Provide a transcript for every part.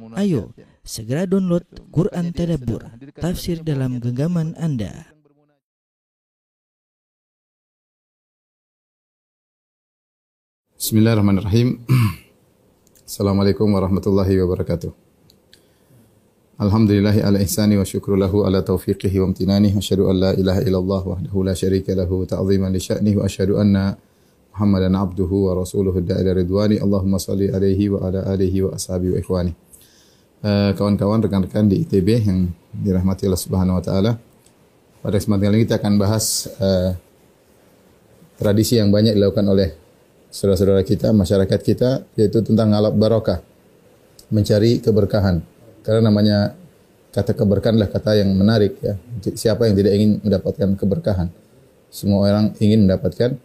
Ayo, segera download Quran Tadabbur, tafsir dalam genggaman Anda. Bismillahirrahmanirrahim. Assalamualaikum warahmatullahi wabarakatuh. Alhamdulillahi ala ihsani wa syukru lahu ala taufiqihi wa amtinani. Asyhadu an la ilaha illallah wahdahu la syarika lahu ta'ziman li sya'nihi wa asyhadu anna Muhammadan abduhu wa rasuluhu da'ila ridwani. Allahumma salli alaihi wa ala alihi wa ashabihi wa ikhwani. Uh, kawan-kawan rekan-rekan di ITB yang dirahmati Allah Subhanahu wa taala. Pada kesempatan kali ini kita akan bahas uh, tradisi yang banyak dilakukan oleh saudara-saudara kita, masyarakat kita yaitu tentang ngalap barokah. Mencari keberkahan. Karena namanya kata keberkahan adalah kata yang menarik ya. Siapa yang tidak ingin mendapatkan keberkahan? Semua orang ingin mendapatkan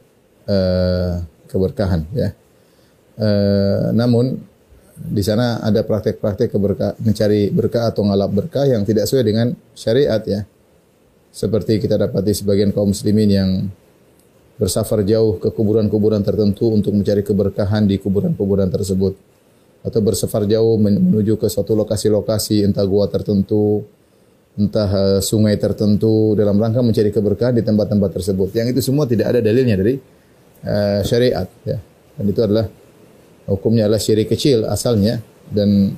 uh, keberkahan ya. Uh, namun di sana ada praktek-praktek keberkah, mencari berkah atau ngalap berkah yang tidak sesuai dengan syariat ya. Seperti kita dapati sebagian kaum muslimin yang bersafar jauh ke kuburan-kuburan tertentu untuk mencari keberkahan di kuburan-kuburan tersebut. Atau bersafar jauh menuju ke suatu lokasi-lokasi entah gua tertentu entah uh, sungai tertentu dalam rangka mencari keberkahan di tempat-tempat tersebut. Yang itu semua tidak ada dalilnya dari uh, syariat ya. Dan itu adalah hukumnya adalah syirik kecil asalnya dan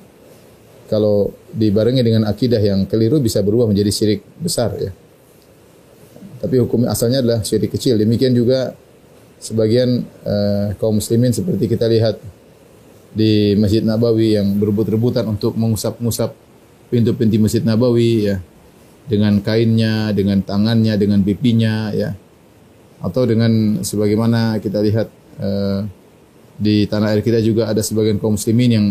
kalau dibarengi dengan akidah yang keliru bisa berubah menjadi syirik besar ya tapi hukum asalnya adalah syirik kecil. Demikian juga sebagian uh, kaum muslimin seperti kita lihat di Masjid Nabawi yang berebut-rebutan untuk mengusap-ngusap pintu-pintu Masjid Nabawi ya dengan kainnya, dengan tangannya, dengan pipinya ya. Atau dengan sebagaimana kita lihat uh, di tanah air kita juga ada sebagian kaum muslimin yang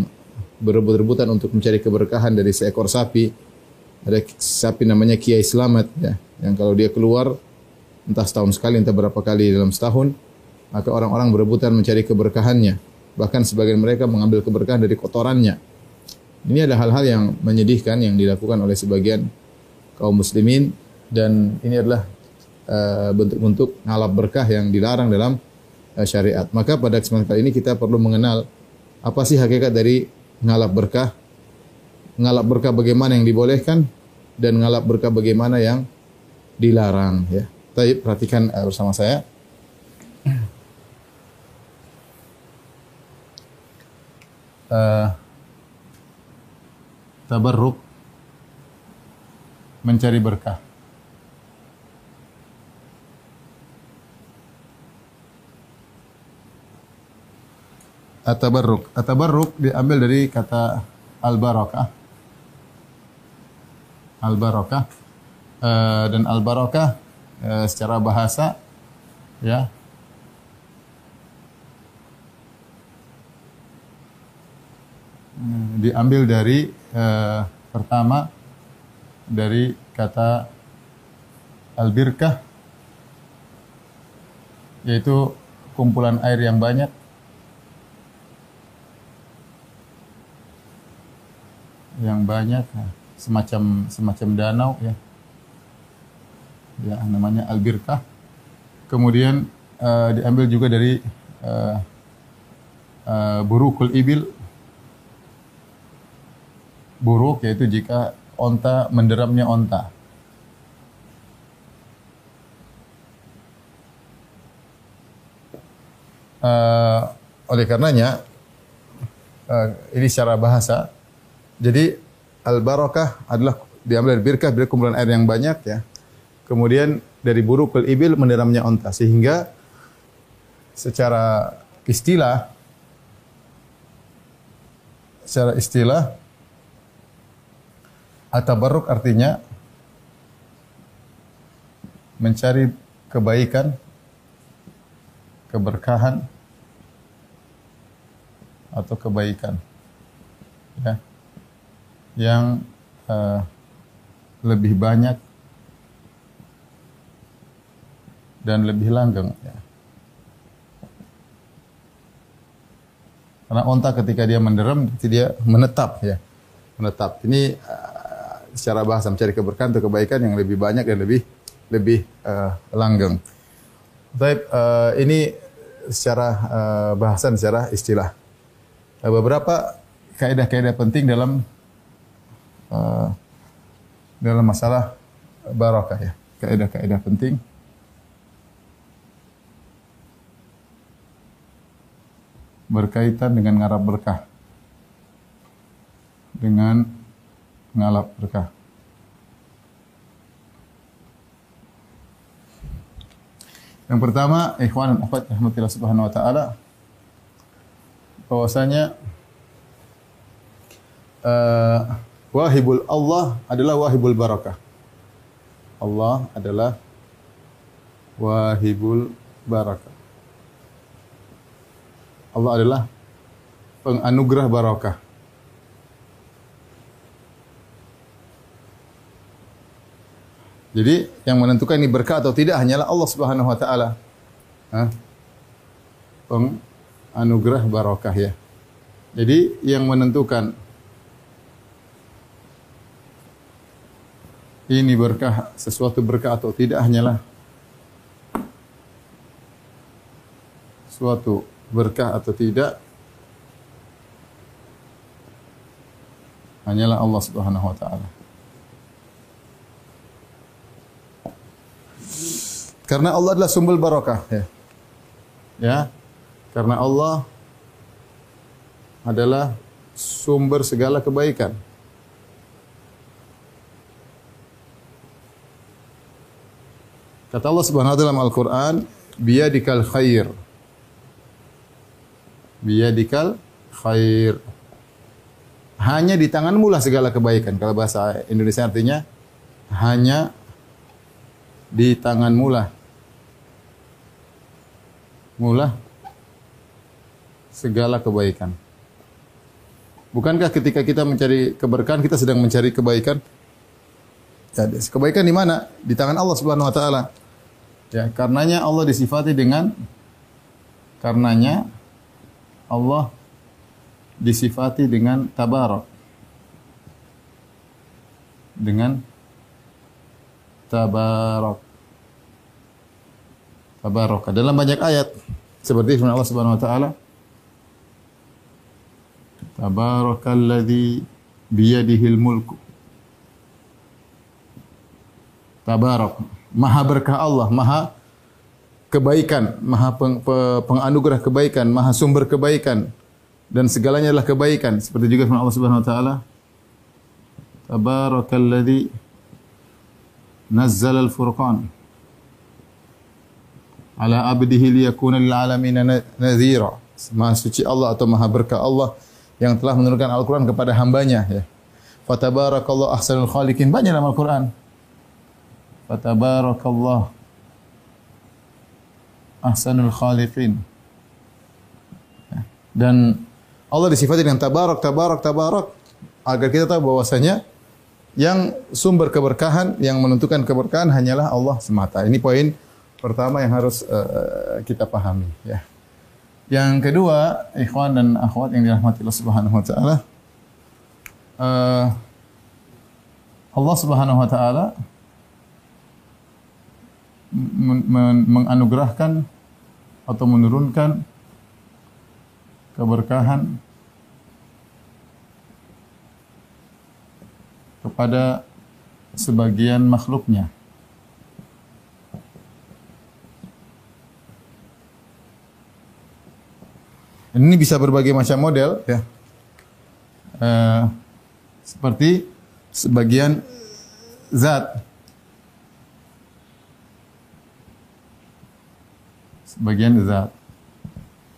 berebut-rebutan untuk mencari keberkahan dari seekor sapi. Ada sapi namanya Kiai Slamet ya yang kalau dia keluar entah setahun sekali entah berapa kali dalam setahun maka orang-orang berebutan mencari keberkahannya. Bahkan sebagian mereka mengambil keberkahan dari kotorannya. Ini adalah hal-hal yang menyedihkan yang dilakukan oleh sebagian kaum muslimin. Dan ini adalah bentuk-bentuk uh, ngalap berkah yang dilarang dalam syariat maka pada kesempatan kali ini kita perlu mengenal apa sih hakikat dari ngalap berkah ngalap berkah bagaimana yang dibolehkan dan ngalap berkah bagaimana yang dilarang ya. Tapi perhatikan uh, bersama saya. Uh, tabarruk mencari berkah. Atabarruk. Atabarruk diambil dari kata al-barakah. Al-barakah uh, dan al barakah uh, secara bahasa ya diambil dari uh, pertama dari kata al birkah yaitu kumpulan air yang banyak yang banyak semacam semacam danau ya. Ya namanya al birkah kemudian uh, diambil juga dari uh, uh, burukul ibil. Buruk yaitu jika onta menderamnya onta. Uh, oleh karenanya uh, ini secara bahasa jadi al barakah adalah diambil dari birkah dari kumpulan air yang banyak ya. Kemudian dari buruk ke ibil menderamnya onta sehingga secara istilah secara istilah atabarruk artinya mencari kebaikan keberkahan atau kebaikan ya yang uh, lebih banyak dan lebih langgeng. Ya. Karena onta ketika dia menderam, dia menetap ya, menetap. Ini uh, secara bahasa mencari keberkahan atau kebaikan yang lebih banyak dan lebih lebih uh, langgeng. Tapi uh, ini secara uh, bahasan secara istilah. Beberapa kaidah-kaidah penting dalam uh, dalam masalah barakah ya. Kaidah-kaidah penting. berkaitan dengan ngarap berkah. Dengan ngalap berkah. Yang pertama, ikhwan dan akhwat rahmatillah subhanahu wa ta'ala bahwasanya uh, wahibul Allah adalah wahibul barakah. Allah adalah wahibul barakah. Allah adalah penganugerah barakah. Jadi yang menentukan ini berkah atau tidak hanyalah Allah Subhanahu wa taala. Penganugerah barakah ya. Jadi yang menentukan ini berkah sesuatu berkah atau tidak hanyalah suatu berkah atau tidak hanyalah Allah Subhanahu wa taala. Karena Allah adalah sumber barakah ya. Ya. Karena Allah adalah sumber segala kebaikan. Kata Allah Subhanahu wa taala dalam Al-Qur'an, "Biyadikal khair." Biyadikal khair. Hanya di tanganmu lah segala kebaikan. Kalau bahasa Indonesia artinya hanya di tanganmu lah mula segala kebaikan. Bukankah ketika kita mencari keberkahan kita sedang mencari kebaikan? Ya, kebaikan di mana? Di tangan Allah Subhanahu wa taala. Ya, karenanya Allah disifati dengan karenanya Allah disifati dengan tabarak. Dengan tabarak. Tabaraka. Dalam banyak ayat seperti firman Allah Subhanahu wa taala Tabarakalladzi biyadihil mulku. Tabarak. Maha berkah Allah, maha kebaikan, maha peng, penganugerah kebaikan, maha sumber kebaikan dan segalanya adalah kebaikan. Seperti juga firman Allah Subhanahu wa taala Tabarakalladzi nazzala al-furqan ala abdihi liyakuna lil alamin nadhira. Maha suci Allah atau maha berkah Allah yang telah menurunkan Al-Qur'an kepada hambanya ya. Fatabarakallahu ahsanul khaliqin. Banyak dalam Al-Qur'an. Fatabarakallah ahsanul. Ya. Dan Allah disifati dengan tabarak, tabarak, tabarak agar kita tahu bahwasanya yang sumber keberkahan, yang menentukan keberkahan hanyalah Allah semata. Ini poin pertama yang harus uh, kita pahami ya. Yang kedua, ikhwan dan akhwat yang dirahmati Allah Subhanahu wa taala. Uh, Allah Subhanahu wa taala menganugerahkan atau menurunkan keberkahan kepada sebagian makhluknya. Ini bisa berbagai macam model ya. Uh, seperti sebagian zat sebagian zat.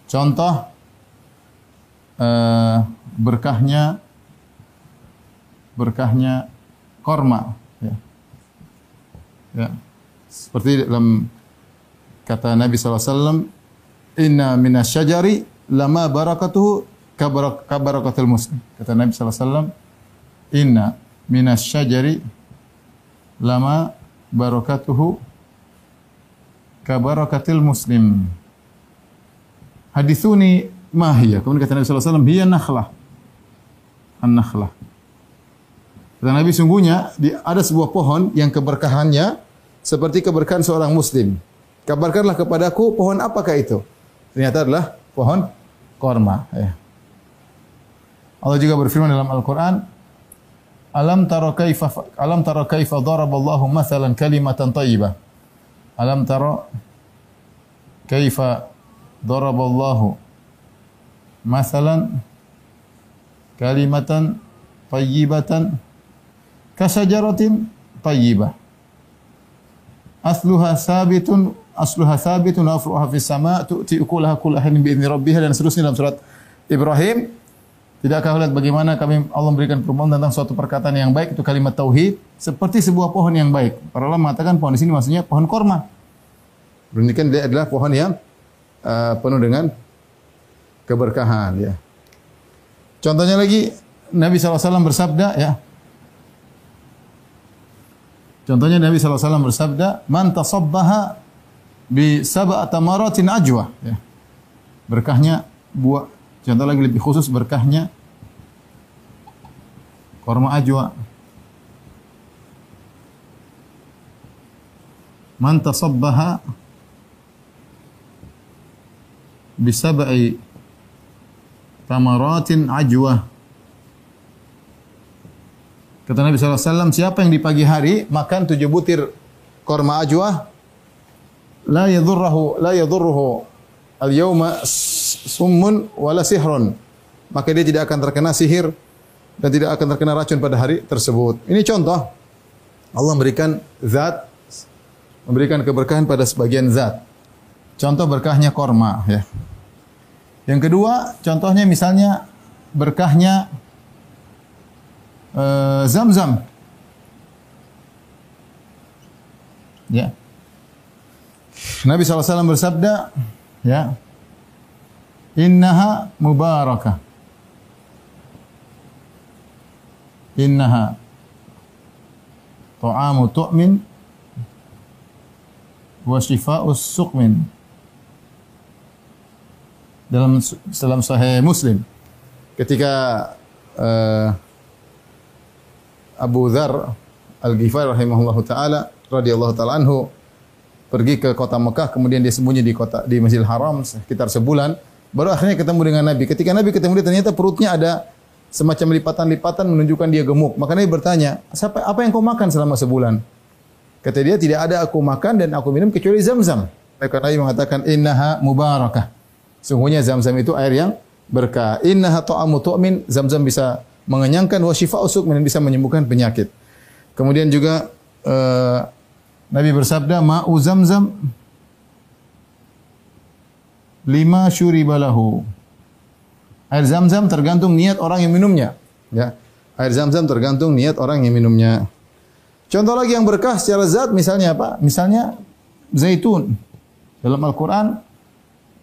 Contoh uh, berkahnya berkahnya korma ya. ya. Seperti dalam kata Nabi SAW Inna minasyajari lama barakatuhu kabarak kabarakatul muslim. Kata Nabi wasallam, "Inna minas syajari lama barakatuhu kabarakatil muslim." Hadithuni mahiyah. Kemudian kata Nabi wasallam, "Hiya nakhlah." An-nakhlah. Kata Nabi sungguhnya ada sebuah pohon yang keberkahannya seperti keberkahan seorang muslim. Kabarkanlah kepadaku pohon apakah itu? Ternyata adalah pohon korma. Ya. Allah juga berfirman dalam Al-Qur'an, "Alam tara kaifa alam tara kaifa daraballahu mathalan kalimatan thayyibah." Alam tara kaifa daraballahu mathalan kalimatan tayyibatan kasajaratin tayyibah asluha sabitun asluha sabitun afruha fis sama tu'ti ukulaha kullahin bi idzni rabbiha dan seterusnya dalam surat Ibrahim Tidakkah lihat bagaimana kami Allah memberikan perumpamaan tentang suatu perkataan yang baik itu kalimat tauhid seperti sebuah pohon yang baik. Para ulama mengatakan pohon di sini maksudnya pohon korma. Berarti dia adalah pohon yang uh, penuh dengan keberkahan ya. Contohnya lagi Nabi SAW bersabda ya. Contohnya Nabi SAW bersabda, "Man tasabbaha bi sab'ati maratin ajwa." Ya. Berkahnya buah Contoh lagi lebih khusus berkahnya korma ajwa. Man tasabbaha bisab'i tamaratin ajwa. Kata Nabi SAW, siapa yang di pagi hari makan tujuh butir korma ajwa, la yadurruhu, la yadurruhu al-yawma summun wala sihrun. Maka dia tidak akan terkena sihir dan tidak akan terkena racun pada hari tersebut. Ini contoh Allah memberikan zat memberikan keberkahan pada sebagian zat. Contoh berkahnya korma ya. Yang kedua, contohnya misalnya berkahnya uh, zam-zam. Ya. Nabi SAW bersabda, ya, innaha mubarakah. Innaha ta'amu tu'min wa shifa'us suqmin. Dalam dalam sahih Muslim ketika uh, Abu Dzar Al-Ghifari rahimahullahu taala radhiyallahu taala anhu pergi ke kota Mekah kemudian dia sembunyi di kota di Masjidil Haram sekitar sebulan Baru akhirnya ketemu dengan Nabi. Ketika Nabi ketemu dia ternyata perutnya ada semacam lipatan-lipatan menunjukkan dia gemuk. Maka Nabi bertanya, Siapa, apa yang kau makan selama sebulan? Kata dia, tidak ada aku makan dan aku minum kecuali zam-zam. Maka Nabi mengatakan, innaha mubarakah. Sungguhnya zam-zam itu air yang berkah. Innaha ta'amu tu'min, zam-zam bisa mengenyangkan, wa usuk, bisa menyembuhkan penyakit. Kemudian juga uh, Nabi bersabda, ma'u zam-zam lima syuribalahu. Air zam-zam tergantung niat orang yang minumnya. Ya. Air zam-zam tergantung niat orang yang minumnya. Contoh lagi yang berkah secara zat misalnya apa? Misalnya zaitun. Dalam Al-Qur'an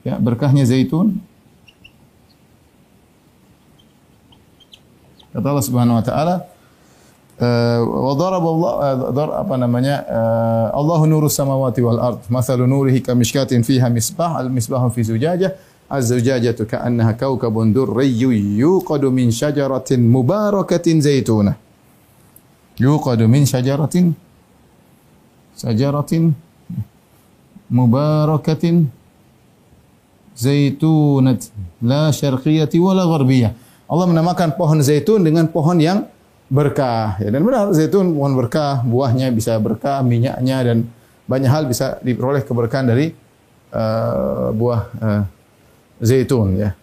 ya berkahnya zaitun. Kata Allah Subhanahu wa taala, wa daraba Allah dar apa namanya Allahu nurus samawati wal ard mathalu nurihi kamishkatin fiha misbah al misbahu fi zujajah az-zujajatu ka'annaha kawkabun durriyyu yuqadu min syajaratin mubarakatin zaitunah yuqadu min syajaratin syajaratin mubarakatin zaitunat la syarqiyati wala gharbiyah Allah menamakan pohon zaitun dengan pohon yang berkah. Ya, dan benar zaitun pohon berkah, buahnya bisa berkah, minyaknya dan banyak hal bisa diperoleh keberkahan dari uh, buah uh, zaitun ya.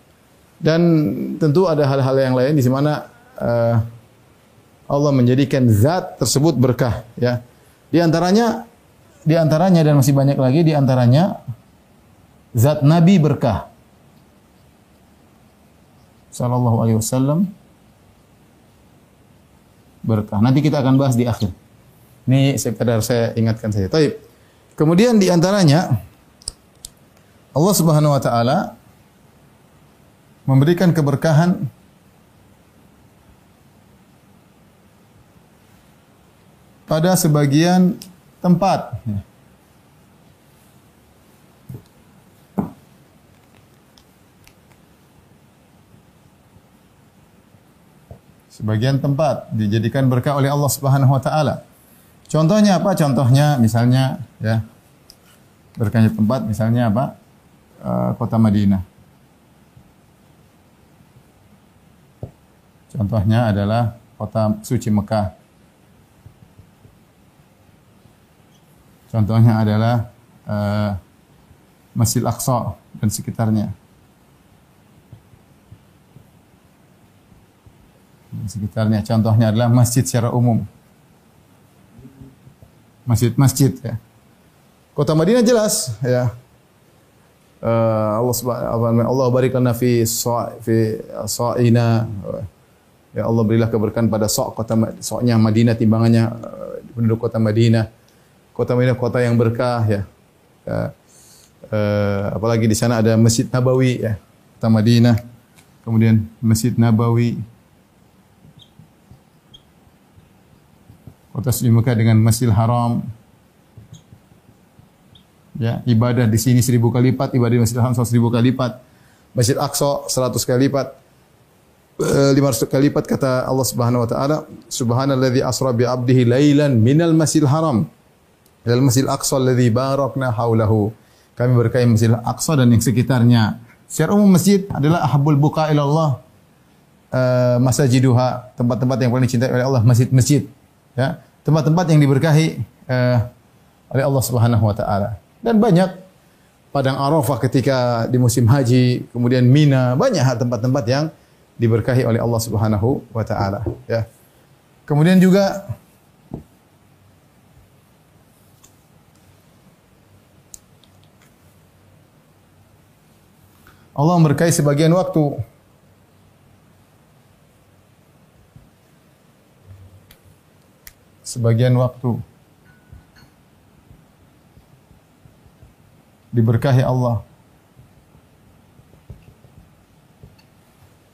Dan tentu ada hal-hal yang lain di mana uh, Allah menjadikan zat tersebut berkah ya. Di antaranya di antaranya dan masih banyak lagi di antaranya zat Nabi berkah. Sallallahu alaihi wasallam berkah. Nanti kita akan bahas di akhir. Ini sekedar saya ingatkan saja. Taib. Kemudian di antaranya Allah Subhanahu wa taala memberikan keberkahan pada sebagian tempat. Sebagian tempat dijadikan berkah oleh Allah Subhanahu wa taala. Contohnya apa? Contohnya misalnya ya berkahnya tempat misalnya apa? Uh, kota Madinah. Contohnya adalah kota suci Mekah. Contohnya adalah uh, Masjid Aqsa dan sekitarnya. Sekitarnya. Contohnya adalah masjid secara umum. Masjid-masjid ya. Kota Madinah jelas ya. Uh, Allah subhanahu Allah barik fi sa fi sa'ina. Ya Allah berilah keberkahan pada sok kota soknya Madinah timbangannya uh, penduduk kota Madinah. Kota Madinah kota yang berkah ya. Uh, apalagi di sana ada Masjid Nabawi ya. Kota Madinah. Kemudian Masjid Nabawi. Kota Mekah dengan Masjidil Haram. Ya, ibadah di sini seribu kali lipat, ibadah di Masjidil Haram seribu kali lipat. Masjid Aqsa seratus kali lipat. Eh, lima ratus kali lipat kata Allah Subhanahu wa taala, Subhanalladzi asra bi 'abdihi lailan minal Masjidil Haram ilal Masjidil Aqsa alladzi barakna haulahu. Kami berkahi Masjidil Aqsa dan yang sekitarnya. Secara umum masjid adalah ahabul buka ila. Uh, masajiduha, tempat-tempat yang paling dicintai oleh Allah, masjid-masjid. Ya, tempat-tempat yang diberkahi uh, oleh Allah Subhanahu wa taala. Dan banyak padang Arafah ketika di musim haji, kemudian Mina, banyak tempat-tempat yang diberkahi oleh Allah Subhanahu wa taala, ya. Kemudian juga Allah memberkahi sebagian waktu. Sebagian waktu. diberkahi Allah.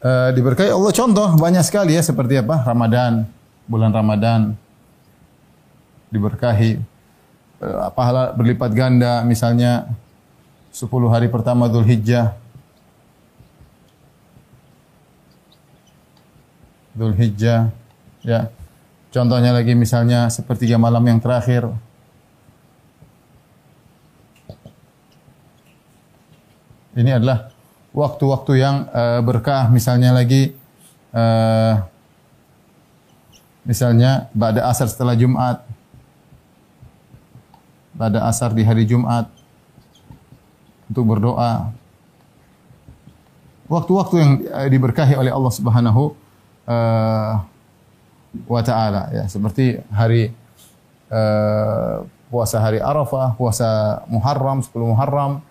Uh, diberkahi Allah contoh banyak sekali ya seperti apa Ramadan bulan Ramadan diberkahi uh, pahala berlipat ganda misalnya 10 hari pertama Dhul Hijjah Dhul Hijjah ya contohnya lagi misalnya sepertiga malam yang terakhir Ini adalah waktu-waktu yang uh, berkah. Misalnya lagi, uh, misalnya pada asar setelah Jumat, pada asar di hari Jumat untuk berdoa. Waktu-waktu yang uh, diberkahi oleh Allah Subhanahu uh, wa taala ya, seperti hari uh, puasa hari Arafah, puasa Muharram, 10 Muharram,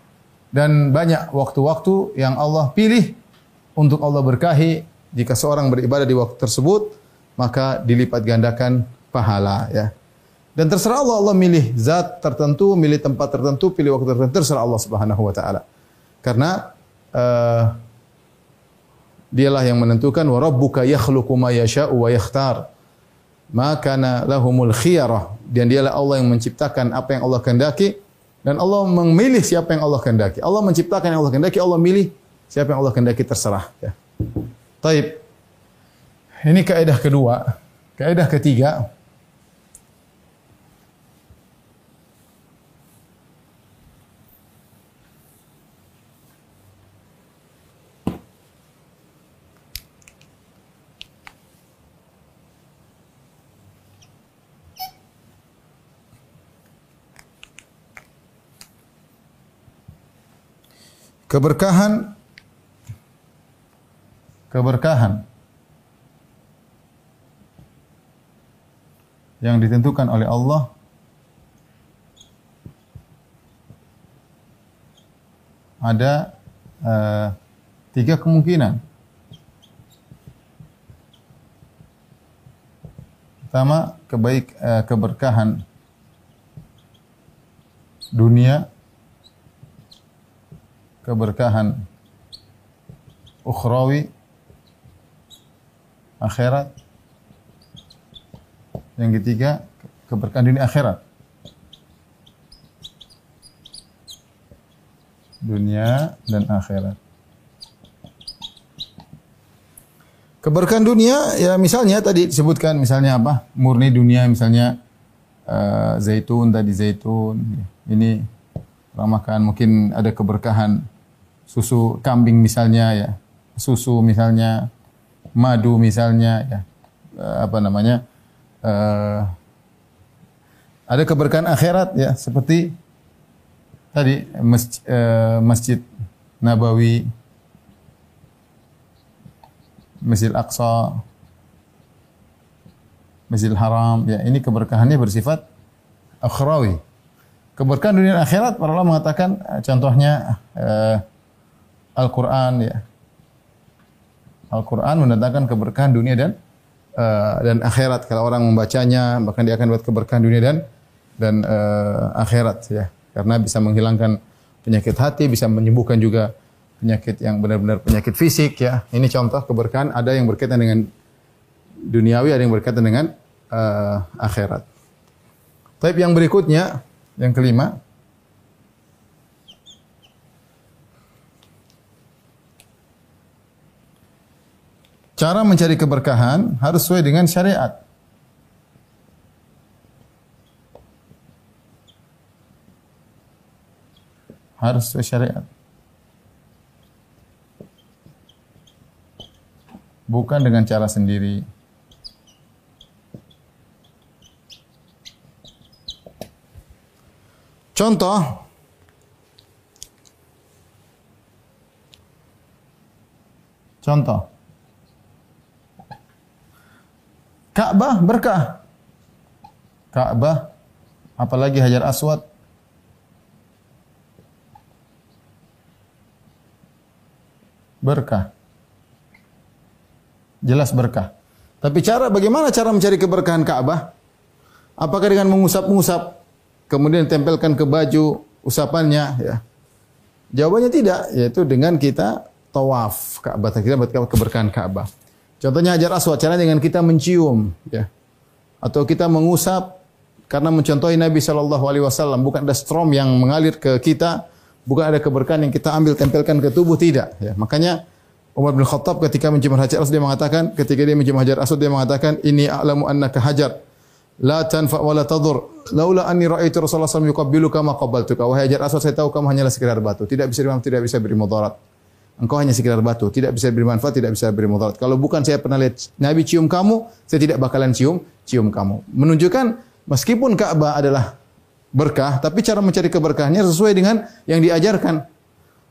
dan banyak waktu-waktu yang Allah pilih untuk Allah berkahi jika seorang beribadah di waktu tersebut maka dilipat gandakan pahala ya. Dan terserah Allah Allah milih zat tertentu, milih tempat tertentu, pilih waktu tertentu terserah Allah Subhanahu wa taala. Karena uh, dialah yang menentukan wa rabbuka yakhluqu ma yasha'u wa yakhtar. Maka lahumul khiyarah dan dialah Allah yang menciptakan apa yang Allah kehendaki dan Allah memilih siapa yang Allah kehendaki. Allah menciptakan yang Allah kehendaki, Allah milih siapa yang Allah kehendaki terserah. Ya. Taib. Ini kaidah kedua. Kaidah ketiga, keberkahan. Keberkahan. Yang ditentukan oleh Allah. Ada uh, tiga kemungkinan. Pertama, kebaik uh, keberkahan dunia keberkahan ukhrawi akhirat. Yang ketiga keberkahan dunia akhirat. Dunia dan akhirat. Keberkahan dunia ya misalnya tadi disebutkan misalnya apa? Murni dunia misalnya uh, zaitun tadi zaitun. Ini ramakan mungkin ada keberkahan susu kambing misalnya ya, susu misalnya, madu misalnya ya. Eh, apa namanya eh, ada keberkahan akhirat ya. Seperti tadi masjid, eh, masjid Nabawi Masjid Aqsa Masjidil Haram ya. Ini keberkahannya bersifat akhrawi. Keberkahan dunia akhirat para ulama mengatakan contohnya eh, Al-Qur'an ya Al-Quran mendatangkan keberkahan dunia dan uh, dan akhirat. Kalau orang membacanya, bahkan dia akan buat keberkahan dunia dan dan uh, akhirat ya. Karena bisa menghilangkan penyakit hati, bisa menyembuhkan juga penyakit yang benar-benar penyakit fisik ya. Ini contoh keberkahan ada yang berkaitan dengan duniawi, ada yang berkaitan dengan uh, akhirat. Tapi yang berikutnya, yang kelima, Cara mencari keberkahan harus sesuai dengan syariat. Harus sesuai syariat. Bukan dengan cara sendiri. Contoh, contoh, Ka'bah berkah. Ka'bah apalagi Hajar Aswad berkah. Jelas berkah. Tapi cara bagaimana cara mencari keberkahan Ka'bah? Apakah dengan mengusap-ngusap kemudian tempelkan ke baju usapannya ya? Jawabannya tidak, yaitu dengan kita tawaf Ka'bah, kita buat keberkahan Ka'bah. Contohnya Hajar Aswad, caranya dengan kita mencium, ya. Atau kita mengusap karena mencontohi Nabi Shallallahu Alaihi Wasallam, bukan ada strom yang mengalir ke kita, bukan ada keberkahan yang kita ambil tempelkan ke tubuh, tidak. Ya. Makanya Umar bin Khattab ketika mencium Hajar Aswad dia mengatakan, ketika dia mencium Hajar Aswad dia mengatakan, ini a'lamu annaka hajar, la tanfa wa la tadur. Laula anni ra'aitu Rasulullah SAW yuqabbiluka ma qabaltuka. Wahai Hajar Aswad, saya tahu kamu hanyalah sekedar batu, tidak bisa tidak bisa beri mudarat. Engkau hanya sekedar batu, tidak bisa beri manfaat, tidak bisa beri mudarat. Kalau bukan saya pernah lihat Nabi cium kamu, saya tidak bakalan cium cium kamu. Menunjukkan meskipun Ka'bah adalah berkah, tapi cara mencari keberkahannya sesuai dengan yang diajarkan.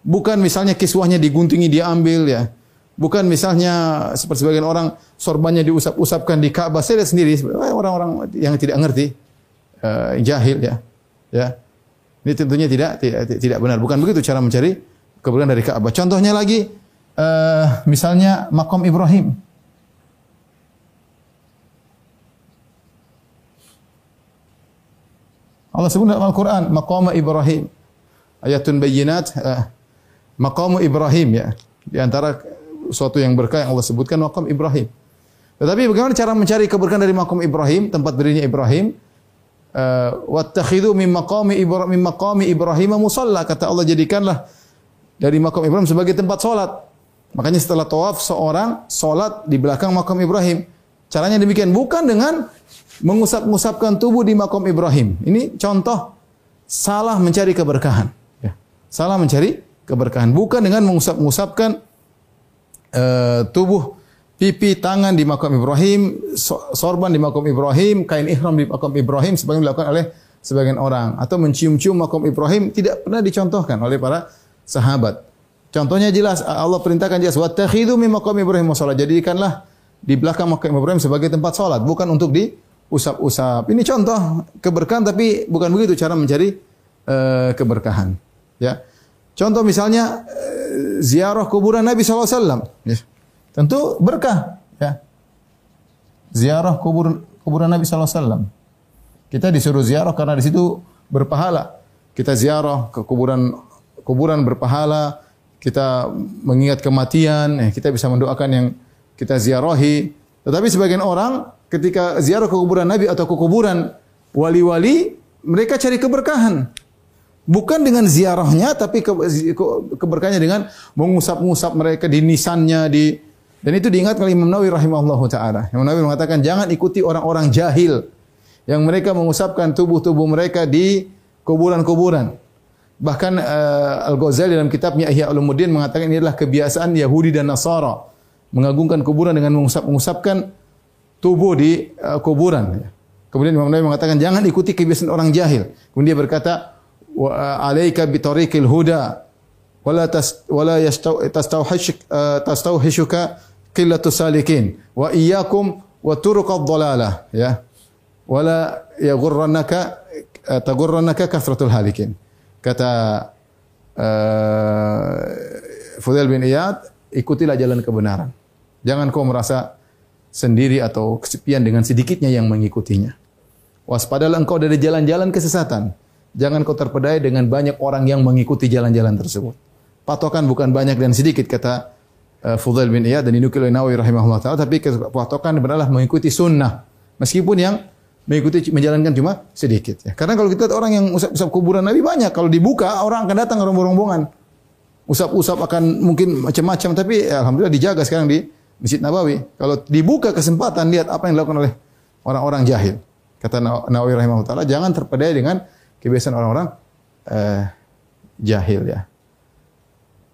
Bukan misalnya kiswahnya diguntingi diambil ya. Bukan misalnya seperti sebagian orang sorbannya diusap-usapkan di Ka'bah. Saya lihat sendiri orang-orang yang tidak ngerti, uh, jahil ya. Ya. Ini tentunya tidak tidak benar. Bukan begitu cara mencari keberkahan dari Ka'bah. Contohnya lagi uh, misalnya makom Ibrahim. Allah sebut dalam Al-Quran, maqam Ibrahim. Ayatun bayinat, uh, maqam Ibrahim ya. Di antara suatu yang berkah yang Allah sebutkan maqam Ibrahim. Tetapi bagaimana cara mencari keberkahan dari makom Ibrahim, tempat berdirinya Ibrahim? Uh, Wattakhidhu min maqami Ibrahim min maqami Ibrahim musalla kata Allah jadikanlah dari makam Ibrahim sebagai tempat solat. Makanya setelah tawaf seorang solat di belakang makam Ibrahim. Caranya demikian bukan dengan mengusap-ngusapkan tubuh di makam Ibrahim. Ini contoh salah mencari keberkahan. Ya. Salah mencari keberkahan bukan dengan mengusap-ngusapkan uh, tubuh pipi tangan di makam Ibrahim, sorban di makam Ibrahim, kain ihram di makam Ibrahim sebagian dilakukan oleh sebagian orang atau mencium-cium makam Ibrahim tidak pernah dicontohkan oleh para sahabat. Contohnya jelas Allah perintahkan jelas wattakhidhu min maqam Ibrahim shalah. Jadikanlah di belakang makam Ibrahim sebagai tempat salat, bukan untuk diusap-usap. Ini contoh keberkahan tapi bukan begitu cara mencari uh, keberkahan. Ya. Contoh misalnya uh, ziarah kuburan Nabi SAW. Ya. Tentu berkah. Ya. Ziarah kubur kuburan Nabi SAW. Kita disuruh ziarah karena di situ berpahala. Kita ziarah ke kuburan kuburan berpahala, kita mengingat kematian, eh, kita bisa mendoakan yang kita ziarahi. Tetapi sebagian orang ketika ziarah ke kuburan Nabi atau ke kuburan wali-wali, mereka cari keberkahan. Bukan dengan ziarahnya, tapi ke, ke, keberkahannya dengan mengusap-ngusap mereka di nisannya, di dan itu diingat oleh Imam Nawawi rahimahullah taala. Imam Nawawi mengatakan jangan ikuti orang-orang jahil yang mereka mengusapkan tubuh-tubuh mereka di kuburan-kuburan. Bahkan uh, Al-Ghazali dalam kitabnya Ihya Ulumuddin mengatakan ini adalah kebiasaan Yahudi dan Nasara mengagungkan kuburan dengan mengusap-mengusapkan tubuh di uh, kuburan. Kemudian Imam Nawawi mengatakan jangan ikuti kebiasaan orang jahil. Kemudian dia berkata wa alaika bi tariqil huda wala tas wala tastauhish uh, tastauhishuka qillatu salikin wa iyyakum wa turuqad dhalalah ya wala yaghurrannaka taghurrannaka kasratul halikin. Kata uh, Fudail bin Iyad, ikutilah jalan kebenaran. Jangan kau merasa sendiri atau kesepian dengan sedikitnya yang mengikutinya. Waspadalah engkau dari jalan-jalan kesesatan. Jangan kau terpedaya dengan banyak orang yang mengikuti jalan-jalan tersebut. Patokan bukan banyak dan sedikit kata uh, Fudail bin Iyad dan dinukil oleh Nawawi rahimahullah taala tapi patokan adalah mengikuti sunnah. Meskipun yang mengikuti menjalankan cuma sedikit ya. Karena kalau kita lihat orang yang usap-usap kuburan Nabi banyak, kalau dibuka orang akan datang rombong-rombongan. Usap-usap akan mungkin macam-macam tapi ya, alhamdulillah dijaga sekarang di Masjid Nabawi. Kalau dibuka kesempatan lihat apa yang dilakukan oleh orang-orang jahil. Kata Nawawi rahimahullah taala, jangan terpedaya dengan kebiasaan orang-orang uh, jahil ya.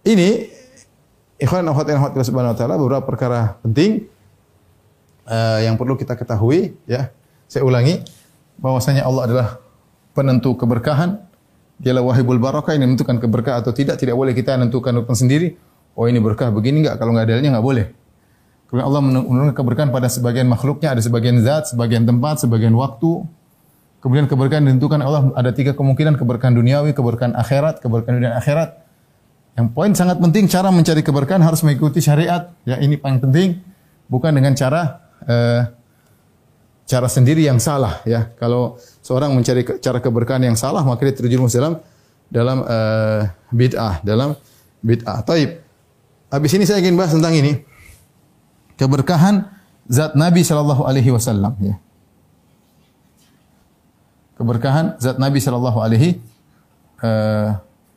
Ini ikhwan akhwat yang subhanahu wa taala beberapa perkara penting uh, yang perlu kita ketahui ya. Saya ulangi bahwasanya Allah adalah penentu keberkahan. Dialah wahibul barakah ini menentukan keberkahan atau tidak. Tidak boleh kita menentukan sendiri. Oh ini berkah begini enggak? Kalau enggak dalilnya enggak boleh. Kemudian Allah menurunkan keberkahan pada sebagian makhluknya, ada sebagian zat, sebagian tempat, sebagian waktu. Kemudian keberkahan ditentukan Allah ada tiga kemungkinan keberkahan duniawi, keberkahan akhirat, keberkahan dunia akhirat. Yang poin sangat penting cara mencari keberkahan harus mengikuti syariat. Ya ini paling penting, bukan dengan cara uh, cara sendiri yang salah. Ya kalau seorang mencari cara keberkahan yang salah maka dia terjerumus dalam dalam uh, bid'ah, dalam bid'ah. Taib. Habis ini saya ingin bahas tentang ini keberkahan zat Nabi sallallahu alaihi wasallam ya. Keberkahan zat Nabi sallallahu alaihi uh,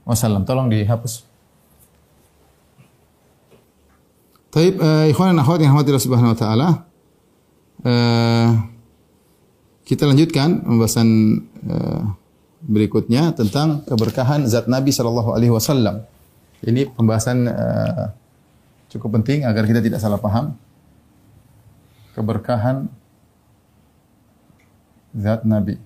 wasallam. Tolong dihapus. Taib uh, ikhwan dan akhwat yang rahmatillah subhanahu wa taala. Uh, kita lanjutkan pembahasan uh, berikutnya tentang keberkahan zat Nabi sallallahu alaihi wasallam. Ini pembahasan uh, cukup penting agar kita tidak salah paham keberkahan zat Nabi.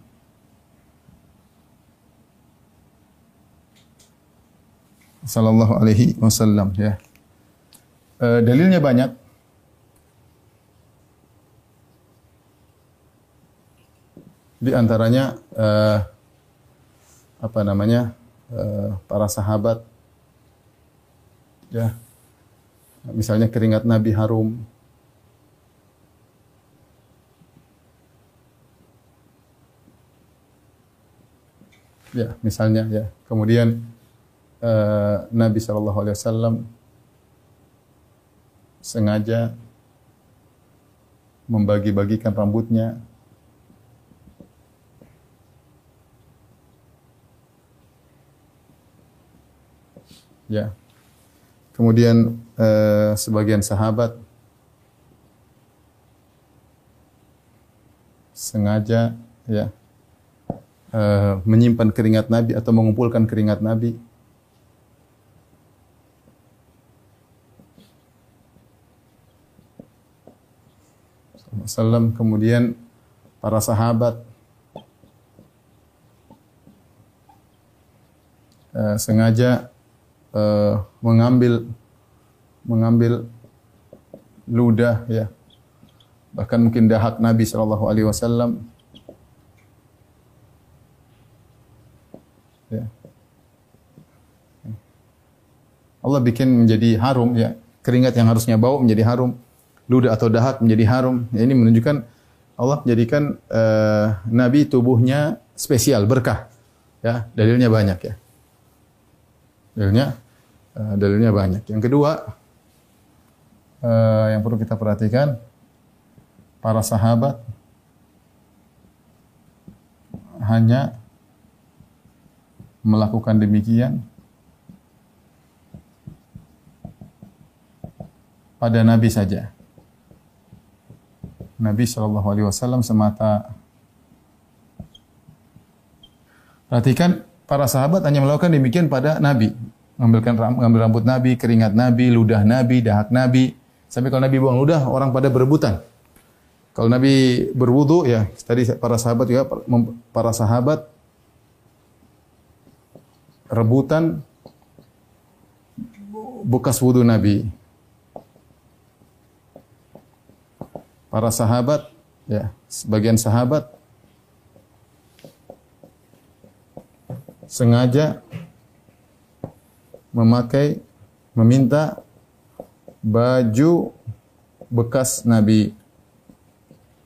Sallallahu alaihi wasallam ya. E, dalilnya banyak. Di antaranya e, apa namanya? E, para sahabat ya. Misalnya keringat Nabi harum, Ya, misalnya ya. Kemudian uh, Nabi Shallallahu Alaihi Wasallam sengaja membagi-bagikan rambutnya ya kemudian uh, sebagian sahabat sengaja ya uh, menyimpan keringat Nabi atau mengumpulkan keringat Nabi. Sallam kemudian para sahabat uh, sengaja uh, mengambil mengambil ludah ya bahkan mungkin dahak Nabi Shallallahu Alaihi Wasallam Ya. Allah bikin menjadi harum ya. Keringat yang harusnya bau menjadi harum. Ludah atau dahak menjadi harum. Ya, ini menunjukkan Allah menjadikan uh, Nabi tubuhnya spesial, berkah. Ya, dalilnya banyak ya. Dalilnya uh, dalilnya banyak. Yang kedua uh, yang perlu kita perhatikan para sahabat hanya melakukan demikian pada Nabi saja. Nabi Shallallahu Alaihi Wasallam semata. Perhatikan para sahabat hanya melakukan demikian pada Nabi, mengambilkan mengambil rambut Nabi, keringat Nabi, ludah Nabi, dahak Nabi, Sampai kalau Nabi buang ludah, orang pada berebutan. Kalau Nabi berwudu ya, tadi para sahabat juga para sahabat rebutan bekas wudu Nabi. Para sahabat ya, sebagian sahabat sengaja memakai meminta baju bekas Nabi.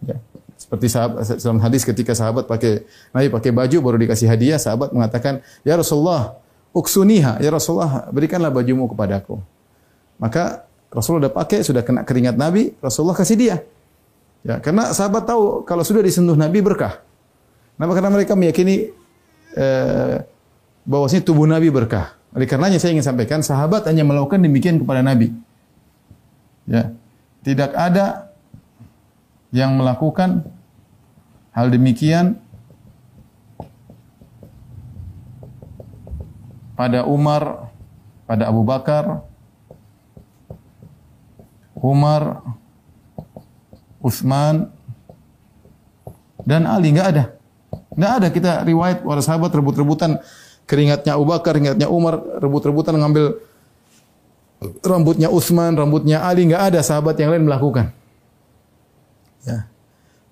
Ya. Seperti sahabat dalam hadis ketika sahabat pakai Nabi pakai baju baru dikasih hadiah, sahabat mengatakan, "Ya Rasulullah, uksuniha, ya Rasulullah, berikanlah bajumu kepadaku." Maka Rasulullah sudah pakai, sudah kena keringat Nabi, Rasulullah kasih dia. Ya, karena sahabat tahu kalau sudah disentuh Nabi berkah. Kenapa? Karena mereka meyakini eh, bahwasanya tubuh Nabi berkah. Oleh karenanya saya ingin sampaikan sahabat hanya melakukan demikian kepada Nabi. Ya. Tidak ada yang melakukan hal demikian pada Umar, pada Abu Bakar, Umar, Utsman dan Ali nggak ada. Nggak ada kita riwayat para sahabat rebut-rebutan keringatnya Abu Bakar, keringatnya Umar, rebut-rebutan ngambil rambutnya Utsman, rambutnya Ali, nggak ada sahabat yang lain melakukan. Ya.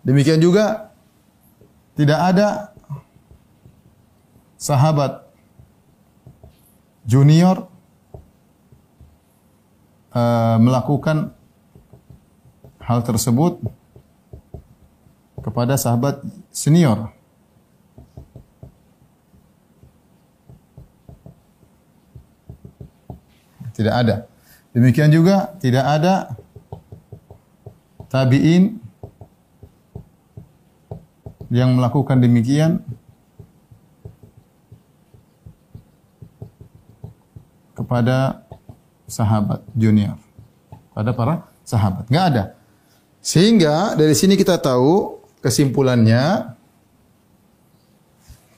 Demikian juga tidak ada sahabat junior uh, melakukan hal tersebut kepada sahabat senior. Tidak ada. Demikian juga tidak ada tabi'in yang melakukan demikian kepada sahabat junior. Pada para sahabat. Enggak ada. Sehingga dari sini kita tahu kesimpulannya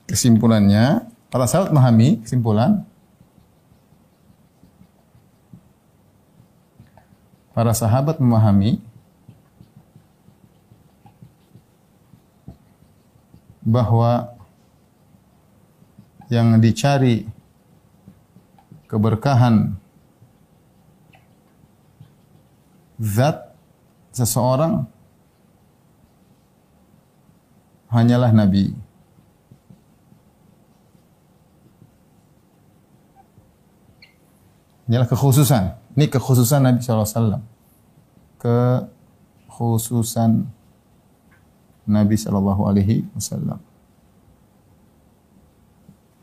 kesimpulannya para sahabat memahami kesimpulan para sahabat memahami bahwa yang dicari keberkahan zat seseorang hanyalah Nabi. Hanyalah kekhususan. Ini kekhususan Nabi SAW. Kekhususan Nabi Shallallahu Alaihi Wasallam.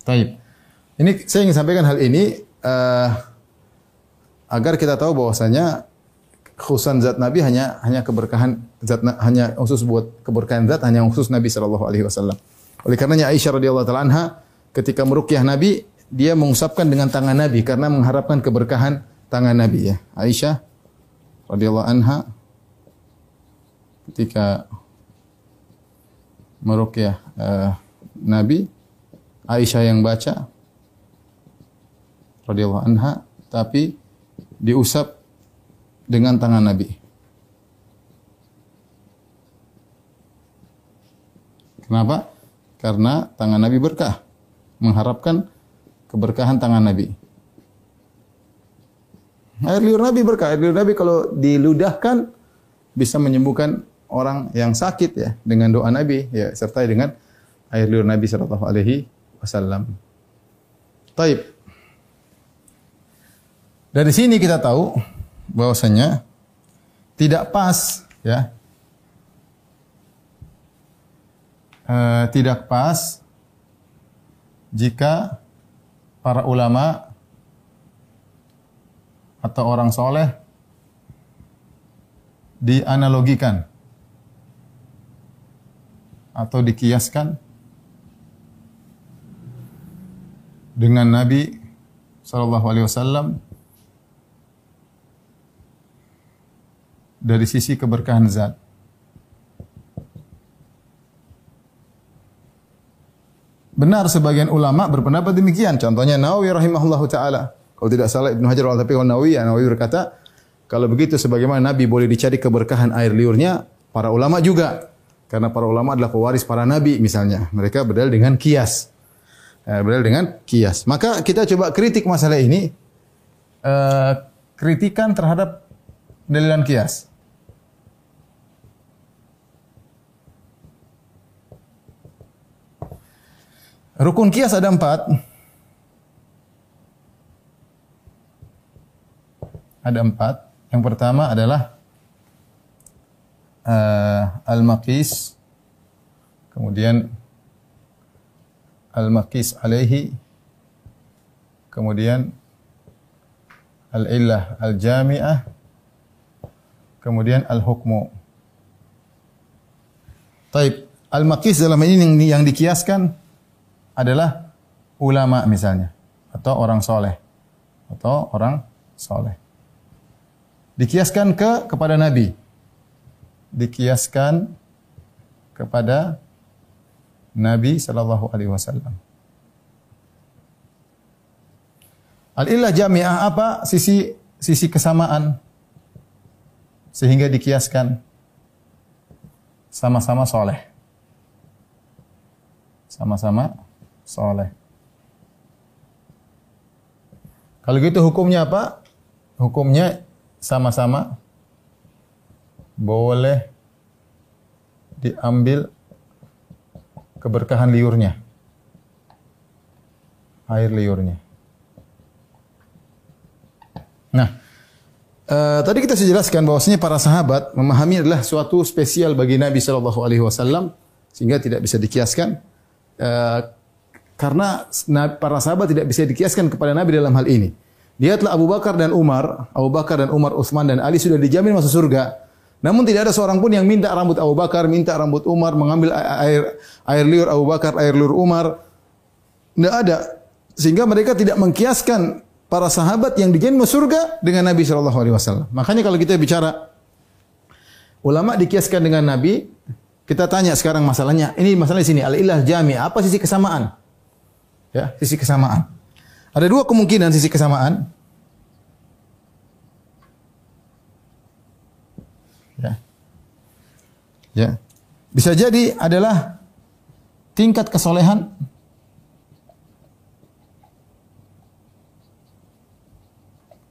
Taib. Ini saya ingin sampaikan hal ini uh, agar kita tahu bahwasanya khususan zat Nabi hanya hanya keberkahan zat hanya khusus buat keberkahan zat hanya khusus Nabi Shallallahu Alaihi Wasallam. Oleh karenanya Aisyah radhiyallahu taala anha ketika merukyah Nabi dia mengusapkan dengan tangan Nabi karena mengharapkan keberkahan tangan Nabi ya. Aisyah radhiyallahu anha ketika meruqyah uh, Nabi Aisyah yang baca radhiyallahu anha tapi diusap dengan tangan Nabi. Kenapa? Karena tangan Nabi berkah. Mengharapkan keberkahan tangan Nabi. Air liur Nabi berkah. Air liur Nabi kalau diludahkan bisa menyembuhkan orang yang sakit ya dengan doa Nabi ya serta dengan air liur Nabi sallallahu alaihi wasallam. Taib. Dari sini kita tahu bahwasanya tidak pas ya. Uh, tidak pas jika para ulama atau orang soleh dianalogikan atau dikiaskan dengan Nabi Shallallahu Alaihi Wasallam dari sisi keberkahan zat. Benar sebagian ulama berpendapat demikian. Contohnya Nawawi rahimahullahu taala. Kalau tidak salah Ibnu Hajar tapi kalau Nawawi, ya Nawawi berkata Kalau begitu sebagaimana Nabi boleh dicari keberkahan air liurnya, para ulama juga. Karena para ulama adalah pewaris para nabi misalnya. Mereka berdalil dengan kias. Eh, berdalil dengan kias. Maka kita coba kritik masalah ini. Eh, kritikan terhadap dalilan kias. Rukun kias ada empat. Ada empat. Yang pertama adalah uh, al-maqis, kemudian al-maqis alaihi, kemudian al-illah al-jami'ah, kemudian al-hukmu. Taib, al-maqis dalam ini yang, yang dikiaskan adalah ulama misalnya atau orang soleh atau orang soleh. Dikiaskan ke kepada Nabi dikiaskan kepada Nabi sallallahu alaihi wasallam. Al-illah jami'ah apa? Sisi sisi kesamaan sehingga dikiaskan sama-sama soleh. Sama-sama soleh. Kalau gitu hukumnya apa? Hukumnya sama-sama boleh diambil keberkahan liurnya. Air liurnya. Nah, uh, tadi kita sudah jelaskan bahwasanya para sahabat memahami adalah suatu spesial bagi Nabi Shallallahu Alaihi Wasallam sehingga tidak bisa dikiaskan uh, karena para sahabat tidak bisa dikiaskan kepada Nabi dalam hal ini. Lihatlah Abu Bakar dan Umar, Abu Bakar dan Umar, Utsman dan Ali sudah dijamin masuk surga. Namun tidak ada seorang pun yang minta rambut Abu Bakar, minta rambut Umar, mengambil air air liur Abu Bakar, air liur Umar. Tidak ada. Sehingga mereka tidak mengkiaskan para sahabat yang dijamin surga dengan Nabi Shallallahu Alaihi Wasallam. Makanya kalau kita bicara ulama dikiaskan dengan Nabi, kita tanya sekarang masalahnya. Ini masalah di sini. Al ilah jami. Apa sisi kesamaan? Ya, sisi kesamaan. Ada dua kemungkinan sisi kesamaan. Ya. Ya. Bisa jadi adalah tingkat kesolehan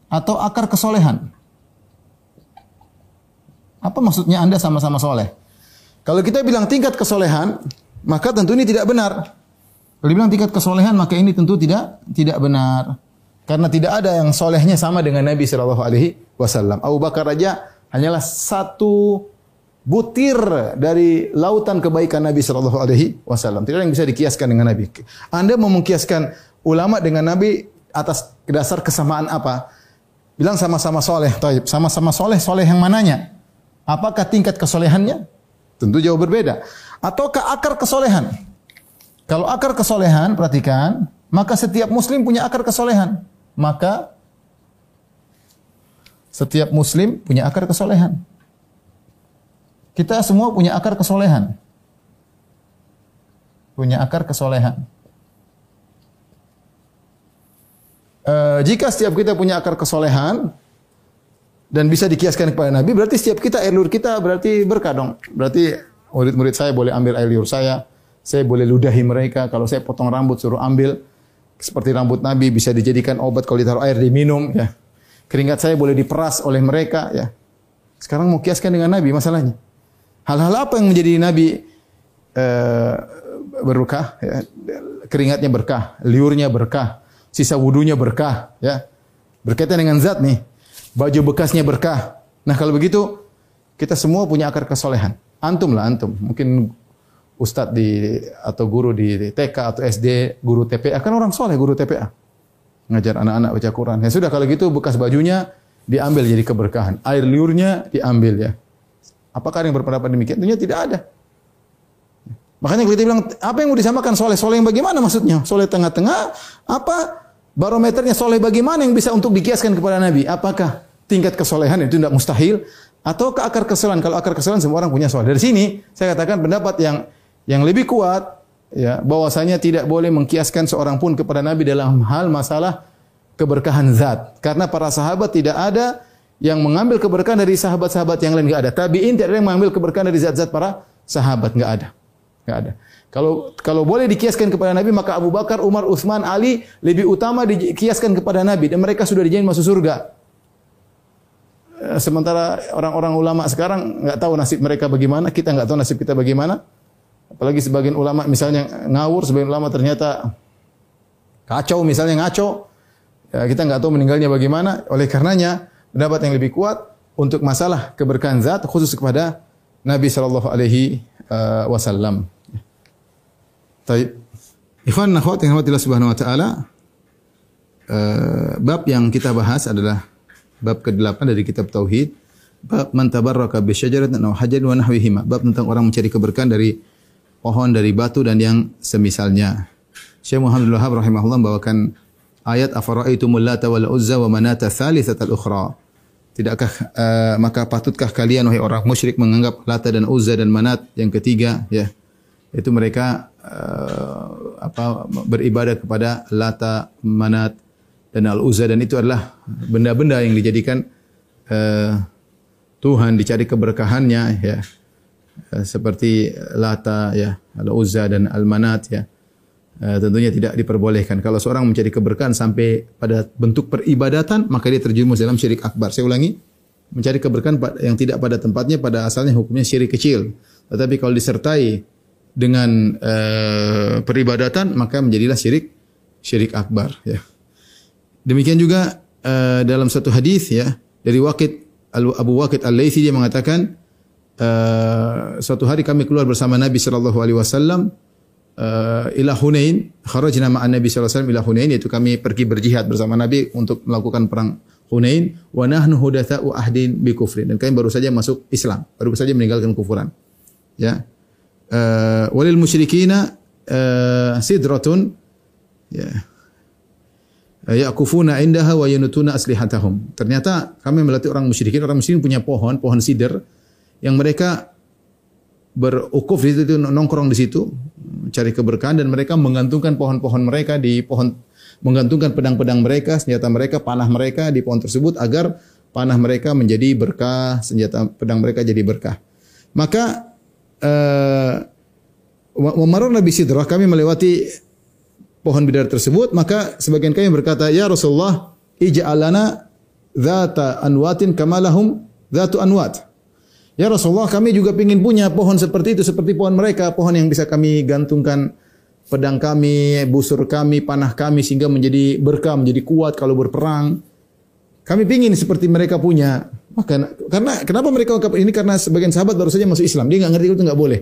atau akar kesolehan. Apa maksudnya Anda sama-sama soleh? Kalau kita bilang tingkat kesolehan, maka tentu ini tidak benar. Kalau dibilang tingkat kesolehan, maka ini tentu tidak tidak benar. Karena tidak ada yang solehnya sama dengan Nabi Shallallahu Alaihi Wasallam. Abu Bakar aja hanyalah satu butir dari lautan kebaikan Nabi Shallallahu Alaihi Wasallam. Tidak ada yang bisa dikiaskan dengan Nabi. Anda mau mengkiaskan ulama dengan Nabi atas dasar kesamaan apa? Bilang sama-sama soleh, taib. Sama-sama soleh, soleh yang mananya? Apakah tingkat kesolehannya? Tentu jauh berbeda. Ataukah akar kesolehan? Kalau akar kesolehan, perhatikan, maka setiap muslim punya akar kesolehan. Maka setiap muslim punya akar kesolehan. Kita semua punya akar kesolehan. Punya akar kesolehan. E, jika setiap kita punya akar kesolehan dan bisa dikiaskan kepada Nabi, berarti setiap kita air liur kita berarti berkah dong. Berarti murid-murid saya boleh ambil air liur saya, saya boleh ludahi mereka. Kalau saya potong rambut suruh ambil seperti rambut Nabi bisa dijadikan obat kalau ditaruh air diminum ya. Keringat saya boleh diperas oleh mereka ya. Sekarang mau kiaskan dengan Nabi masalahnya. Hal-hal apa yang menjadi Nabi uh, berkah? Ya. Keringatnya berkah, liurnya berkah, sisa wudhunya berkah, ya. Berkaitan dengan zat nih. Baju bekasnya berkah. Nah kalau begitu kita semua punya akar kesolehan. Antum lah antum. Mungkin ustadz di atau guru di TK atau SD, guru TPA kan orang soleh guru TPA ngajar anak-anak baca Quran. Ya sudah kalau gitu bekas bajunya diambil jadi keberkahan. Air liurnya diambil ya. Apakah yang berpendapat demikian? Tentunya tidak ada. Makanya kita bilang apa yang mau disamakan soleh? Soleh yang bagaimana maksudnya? Soleh tengah-tengah? Apa barometernya soleh bagaimana yang bisa untuk dikiaskan kepada Nabi? Apakah tingkat kesolehan itu tidak mustahil? Atau ke akar kesolehan? Kalau akar kesolehan semua orang punya soleh. Dari sini saya katakan pendapat yang yang lebih kuat ya bahwasanya tidak boleh mengkiaskan seorang pun kepada Nabi dalam hal masalah keberkahan zat karena para sahabat tidak ada yang mengambil keberkahan dari sahabat-sahabat yang lain enggak ada. Tabi'in tidak ada yang mengambil keberkahan dari zat-zat para sahabat enggak ada. Enggak ada. Kalau kalau boleh dikiaskan kepada Nabi maka Abu Bakar, Umar, Utsman, Ali lebih utama dikiaskan kepada Nabi dan mereka sudah dijamin masuk surga. Eh, sementara orang-orang ulama sekarang nggak tahu nasib mereka bagaimana, kita nggak tahu nasib kita bagaimana. Apalagi sebagian ulama misalnya ngawur, sebagian ulama ternyata kacau misalnya ngaco. Ya, kita nggak tahu meninggalnya bagaimana. Oleh karenanya pendapat yang lebih kuat untuk masalah keberkahan zat khusus kepada Nabi Shallallahu Alaihi eh, Wasallam. Taib. Ikhwan akhwat yang Subhanahu wa taala uh, bab yang kita bahas adalah bab ke-8 dari kitab tauhid bab man tabarraka bi syajaratin aw hajarin wa nahwihima bab tentang orang mencari keberkahan dari pohon dari batu dan yang semisalnya. Syekh Muhammad Wahab rahimahullah membawakan ayat afara'aitumul lata wal uzza wa manata tsalitsatal ukhra. Tidakkah uh, maka patutkah kalian wahai orang musyrik menganggap Lata dan Uzza dan Manat yang ketiga ya? Itu mereka uh, apa beribadah kepada Lata, Manat dan Al Uzza dan itu adalah benda-benda yang dijadikan uh, Tuhan dicari keberkahannya ya seperti Lata ya Al Uzza dan Al Manat ya. Uh, tentunya tidak diperbolehkan. Kalau seorang mencari keberkahan sampai pada bentuk peribadatan maka dia terjerumus dalam syirik akbar. Saya ulangi mencari keberkahan yang tidak pada tempatnya pada asalnya hukumnya syirik kecil. Tetapi kalau disertai dengan uh, peribadatan maka menjadilah syirik syirik akbar ya. Demikian juga uh, dalam satu hadis ya dari Waqid Abu Waqid Al-Laitsi dia mengatakan uh, suatu hari kami keluar bersama Nabi sallallahu alaihi wasallam uh, ila Hunain. Kharajna ma'an Nabi sallallahu alaihi wasallam ila Hunain yaitu kami pergi berjihad bersama Nabi untuk melakukan perang Hunain. Wa nahnu hudatsa'u ahdin bi kufrin dan kami baru saja masuk Islam baru saja meninggalkan kufuran. Ya. Uh, walil musyrikina uh, sidratun ya. Yakufuna indaha wa yanutuna aslihatahum. Ternyata kami melatih orang musyrikin, orang musyrikin punya pohon, pohon sidr yang mereka berukuf di situ, nongkrong di situ, cari keberkahan dan mereka menggantungkan pohon-pohon mereka di pohon menggantungkan pedang-pedang mereka, senjata mereka, panah mereka di pohon tersebut agar panah mereka menjadi berkah, senjata pedang mereka jadi berkah. Maka uh, Nabi Sidrah kami melewati pohon bidar tersebut maka sebagian kami berkata ya Rasulullah ij'alana dzata anwatin kamalahum dzatu anwat Ya Rasulullah kami juga ingin punya pohon seperti itu seperti pohon mereka pohon yang bisa kami gantungkan pedang kami busur kami panah kami sehingga menjadi berkah menjadi kuat kalau berperang kami ingin seperti mereka punya maka karena kenapa mereka ini karena sebagian sahabat baru saja masuk Islam. Dia enggak ngerti itu enggak boleh.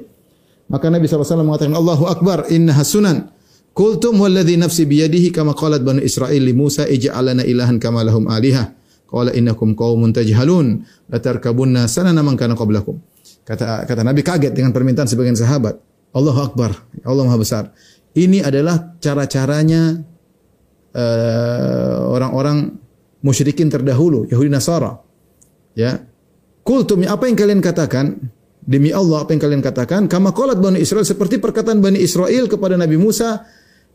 Maka Nabi SAW mengatakan Allahu Akbar inna hasunan. Kultum walladhi nafsi biyadihi kama qalat banu Israel li Musa ij'alana ilahan kama lahum alihah. Qala innakum qaumun tajhalun tarkabunna sanana man kana qablakum. Kata kata Nabi kaget dengan permintaan sebagian sahabat. Allahu Akbar. Allah Maha besar. Ini adalah cara-caranya uh, orang-orang musyrikin terdahulu, Yahudi Nasara Ya. Kultum apa yang kalian katakan? Demi Allah apa yang kalian katakan? Kama qalat Bani Israel seperti perkataan Bani Israel kepada Nabi Musa,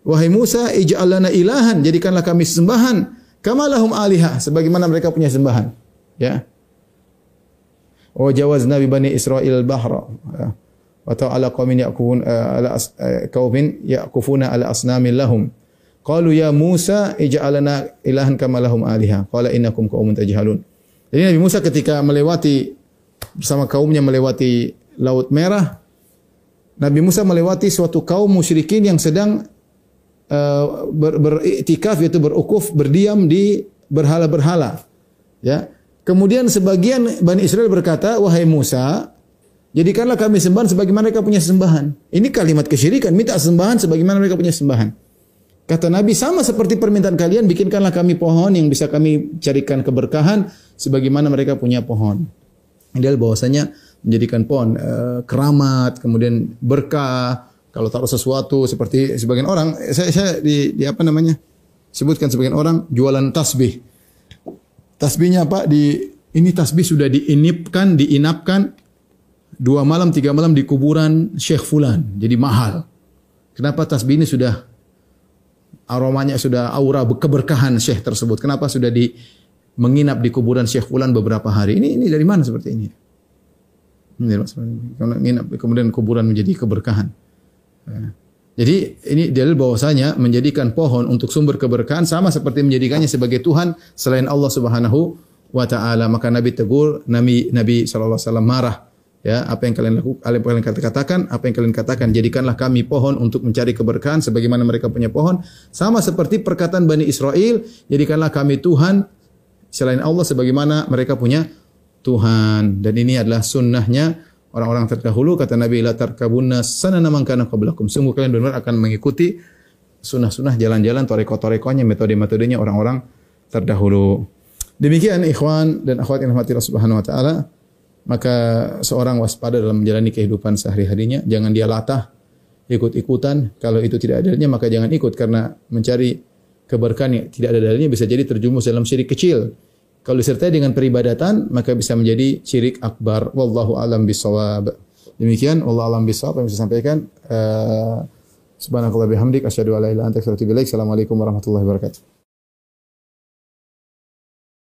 wahai Musa, ij'al lana ilahan, jadikanlah kami sembahan kama lahum aliha, sebagaimana mereka punya sembahan. Ya. Wa jawazna bi Bani Israel bahra. Ya. Wa ta'ala qaumin yaqufun eh, ala eh, qaumin yaqufuna ala asnamin lahum. Qalu ya Musa ij'al lana ilahan kama lahum aliha. Qala innakum qaumun tajhalun. Jadi Nabi Musa ketika melewati bersama kaumnya melewati Laut Merah, Nabi Musa melewati suatu kaum musyrikin yang sedang ber, beriktikaf yaitu berukuf berdiam di berhala-berhala. Ya. Kemudian sebagian Bani Israel berkata, "Wahai Musa, jadikanlah kami sembahan sebagaimana mereka punya sembahan." Ini kalimat kesyirikan, minta sembahan sebagaimana mereka punya sembahan. Kata Nabi sama seperti permintaan kalian bikinkanlah kami pohon yang bisa kami carikan keberkahan sebagaimana mereka punya pohon. Ideal bahwasanya menjadikan pohon e, keramat, kemudian berkah, kalau taruh sesuatu seperti sebagian orang saya, saya di, di apa namanya? sebutkan sebagian orang jualan tasbih. Tasbihnya apa? Di ini tasbih sudah diinipkan, diinapkan dua malam tiga malam di kuburan Syekh Fulan. Jadi mahal. Kenapa tasbih ini sudah aromanya sudah aura keberkahan syekh tersebut. Kenapa sudah di menginap di kuburan Syekh Fulan beberapa hari. Ini ini dari mana seperti ini? Ini dari? Menginap kemudian kuburan menjadi keberkahan. Jadi ini dalil bahwasanya menjadikan pohon untuk sumber keberkahan sama seperti menjadikannya sebagai Tuhan selain Allah Subhanahu wa taala. Maka Nabi tegur, Nabi Nabi sallallahu alaihi wasallam marah. Ya, apa yang kalian lakukan, apa yang kalian katakan, apa yang kalian katakan, jadikanlah kami pohon untuk mencari keberkahan sebagaimana mereka punya pohon. Sama seperti perkataan Bani Israel, jadikanlah kami Tuhan selain Allah sebagaimana mereka punya Tuhan. Dan ini adalah sunnahnya orang-orang terdahulu kata Nabi la tarkabunna sanana man kana qablakum. Sungguh kalian benar akan mengikuti sunnah-sunnah jalan-jalan toreko-torekonya metode-metodenya orang-orang terdahulu. Demikian ikhwan dan akhwat yang rahmati Allah Subhanahu wa taala maka seorang waspada dalam menjalani kehidupan sehari-harinya, jangan dia latah ikut-ikutan. Kalau itu tidak ada dalilnya maka jangan ikut karena mencari keberkahan yang tidak ada dalilnya bisa jadi terjumus dalam syirik kecil. Kalau disertai dengan peribadatan maka bisa menjadi syirik akbar. Wallahu alam bisawab. Demikian Allah alam bisawab yang bisa sampaikan. Uh, Subhanakallah bihamdik asyhadu an la. Assalamualaikum warahmatullahi wabarakatuh.